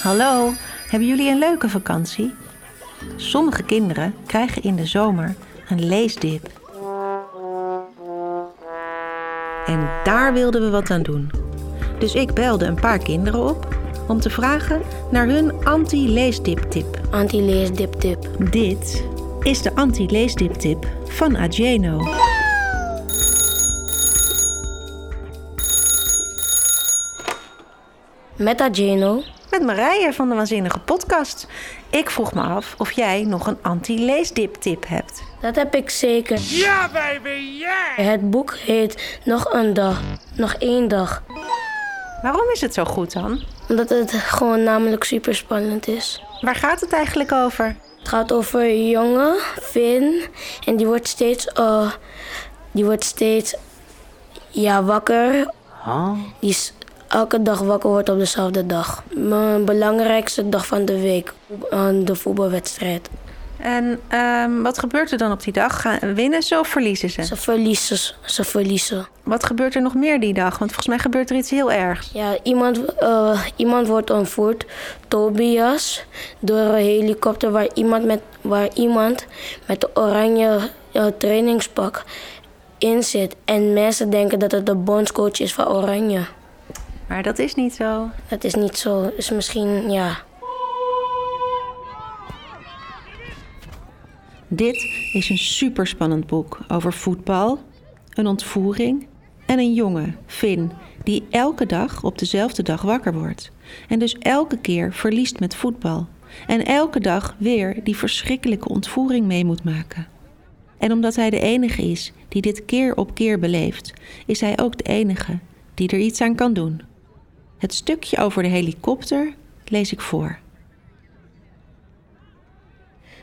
Hallo, hebben jullie een leuke vakantie? Sommige kinderen krijgen in de zomer een leesdip. En daar wilden we wat aan doen. Dus ik belde een paar kinderen op om te vragen naar hun anti-leesdip-tip. Anti-leesdip-tip. Dit is de anti-leesdip-tip van Ageno. Met Ageno. Met Marije van de Waanzinnige Podcast. Ik vroeg me af of jij nog een anti-leesdip-tip hebt. Dat heb ik zeker. Ja, baby, ja! Het boek heet Nog een dag. Nog één dag. Waarom is het zo goed dan? Omdat het gewoon namelijk super spannend is. Waar gaat het eigenlijk over? Het gaat over een jongen, Finn. En die wordt steeds, eh, die wordt steeds ja, wakker. Die is elke dag wakker wordt op dezelfde dag. Mijn belangrijkste dag van de week, eh, de voetbalwedstrijd. En ehm, wat gebeurt er dan op die dag? Gaan, winnen ze of verliezen ze? Ze verliezen, ze verliezen. Wat gebeurt er nog meer die dag? Want volgens mij gebeurt er iets heel ergs. Ja, iemand, eh, iemand wordt ontvoerd, Tobias, door een helikopter waar iemand met, waar iemand met de oranje eh, trainingspak in zit. En mensen denken dat het de bondscoach is van Oranje. Maar dat is niet zo. Dat is niet zo, is misschien, ja. Dit is een superspannend boek over voetbal, een ontvoering en een jongen, Finn, die elke dag op dezelfde dag wakker wordt. En dus elke keer verliest met voetbal. En elke dag weer die verschrikkelijke ontvoering mee moet maken. En omdat hij de enige is die dit keer op keer beleeft, is hij ook de enige die er iets aan kan doen. Het stukje over de helikopter lees ik voor.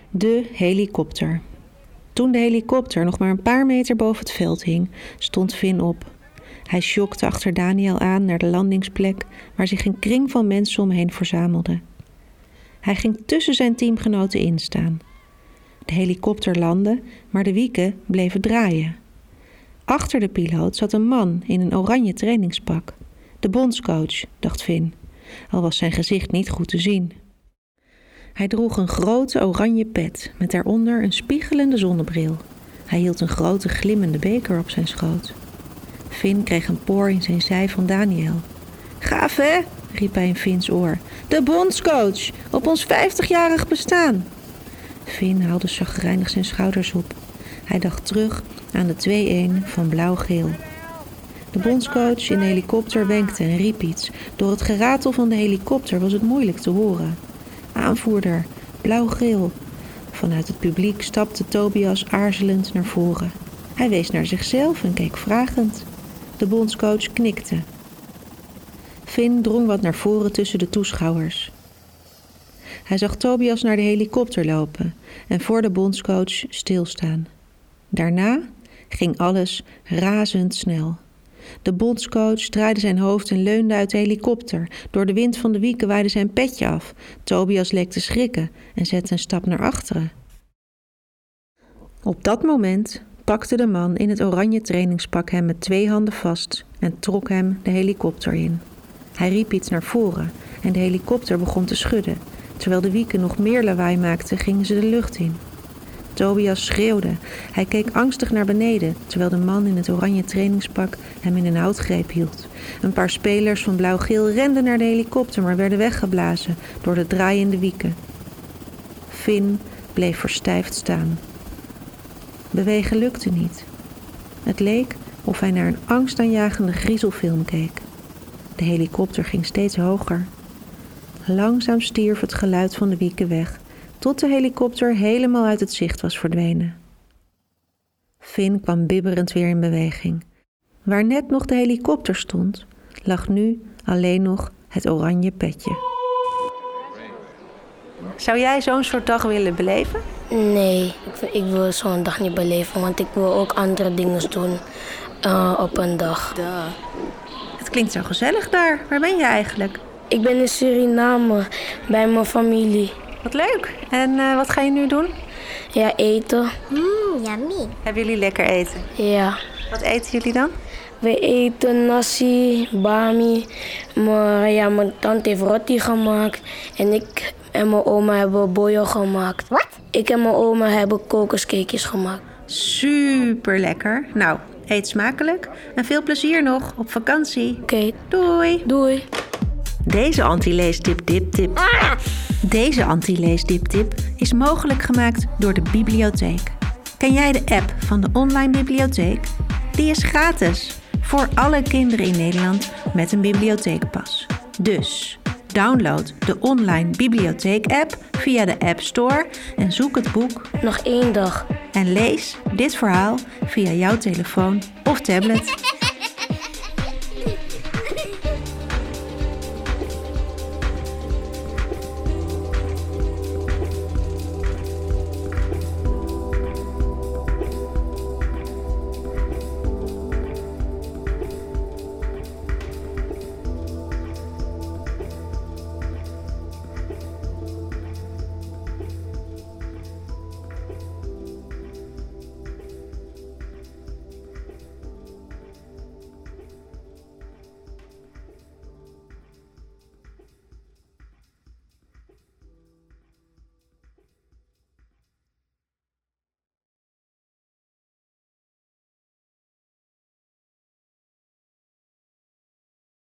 De helikopter. Toen de helikopter nog maar een paar meter boven het veld hing, stond Finn op. Hij sjokte achter Daniel aan naar de landingsplek, waar zich een kring van mensen omheen verzamelde. Hij ging tussen zijn teamgenoten in staan. De helikopter landde, maar de wieken bleven draaien. Achter de piloot zat een man in een oranje trainingspak. De bondscoach, dacht Finn, al was zijn gezicht niet goed te zien. Hij droeg een grote oranje pet met daaronder een spiegelende zonnebril. Hij hield een grote glimmende beker op zijn schoot. Finn kreeg een poor in zijn zij van Daniel. Gaaf hè? riep hij in Fins oor. De bondscoach, op ons vijftigjarig bestaan. Finn haalde chagrijnig zijn schouders op. Hij dacht terug aan de 2-1 van blauw-geel. De bondscoach in de helikopter wenkte en riep iets. Door het geratel van de helikopter was het moeilijk te horen. Aanvoerder, blauw-geel. Vanuit het publiek stapte Tobias aarzelend naar voren. Hij wees naar zichzelf en keek vragend. De bondscoach knikte. Finn drong wat naar voren tussen de toeschouwers. Hij zag Tobias naar de helikopter lopen en voor de bondscoach stilstaan. Daarna ging alles razendsnel. De bondscoach draaide zijn hoofd en leunde uit de helikopter. Door de wind van de wieken waaide zijn petje af. Tobias leek te schrikken en zette een stap naar achteren. Op dat moment pakte de man in het oranje trainingspak hem met twee handen vast en trok hem de helikopter in. Hij riep iets naar voren en de helikopter begon te schudden. Terwijl de wieken nog meer lawaai maakten, gingen ze de lucht in. Tobias schreeuwde. Hij keek angstig naar beneden, terwijl de man in het oranje trainingspak hem in een houtgreep hield. Een paar spelers van blauw-geel renden naar de helikopter, maar werden weggeblazen door de draaiende wieken. Finn bleef verstijfd staan. Bewegen lukte niet. Het leek of hij naar een angstaanjagende griezelfilm keek. De helikopter ging steeds hoger. Langzaam stierf het geluid van de wieken weg tot de helikopter helemaal uit het zicht was verdwenen. Finn kwam bibberend weer in beweging. Waar net nog de helikopter stond, lag nu alleen nog het oranje petje. Zou jij zo'n soort dag willen beleven? Nee, ik, ik wil zo'n dag niet beleven, want ik wil ook andere dingen doen uh, op een dag. Het klinkt zo gezellig daar. Waar ben je eigenlijk? Ik ben in Suriname bij mijn familie. Wat leuk. En uh, wat ga je nu doen? Ja, eten. Mmm, yummy. Hebben jullie lekker eten? Ja. Wat eten jullie dan? We eten nasi, bami. Maar ja, mijn tante heeft roti gemaakt. En ik en mijn oma hebben boyo gemaakt. Wat? Ik en mijn oma hebben kokoscakejes gemaakt. Super lekker. Nou, eet smakelijk en veel plezier nog op vakantie. Oké, Doei! doei. Deze anti-leestip dip tip. Deze anti-leestip tip is mogelijk gemaakt door de bibliotheek. Ken jij de app van de online bibliotheek? Die is gratis voor alle kinderen in Nederland met een bibliotheekpas. Dus download de online bibliotheek app via de App Store en zoek het boek Nog één dag. en lees dit verhaal via jouw telefoon of tablet.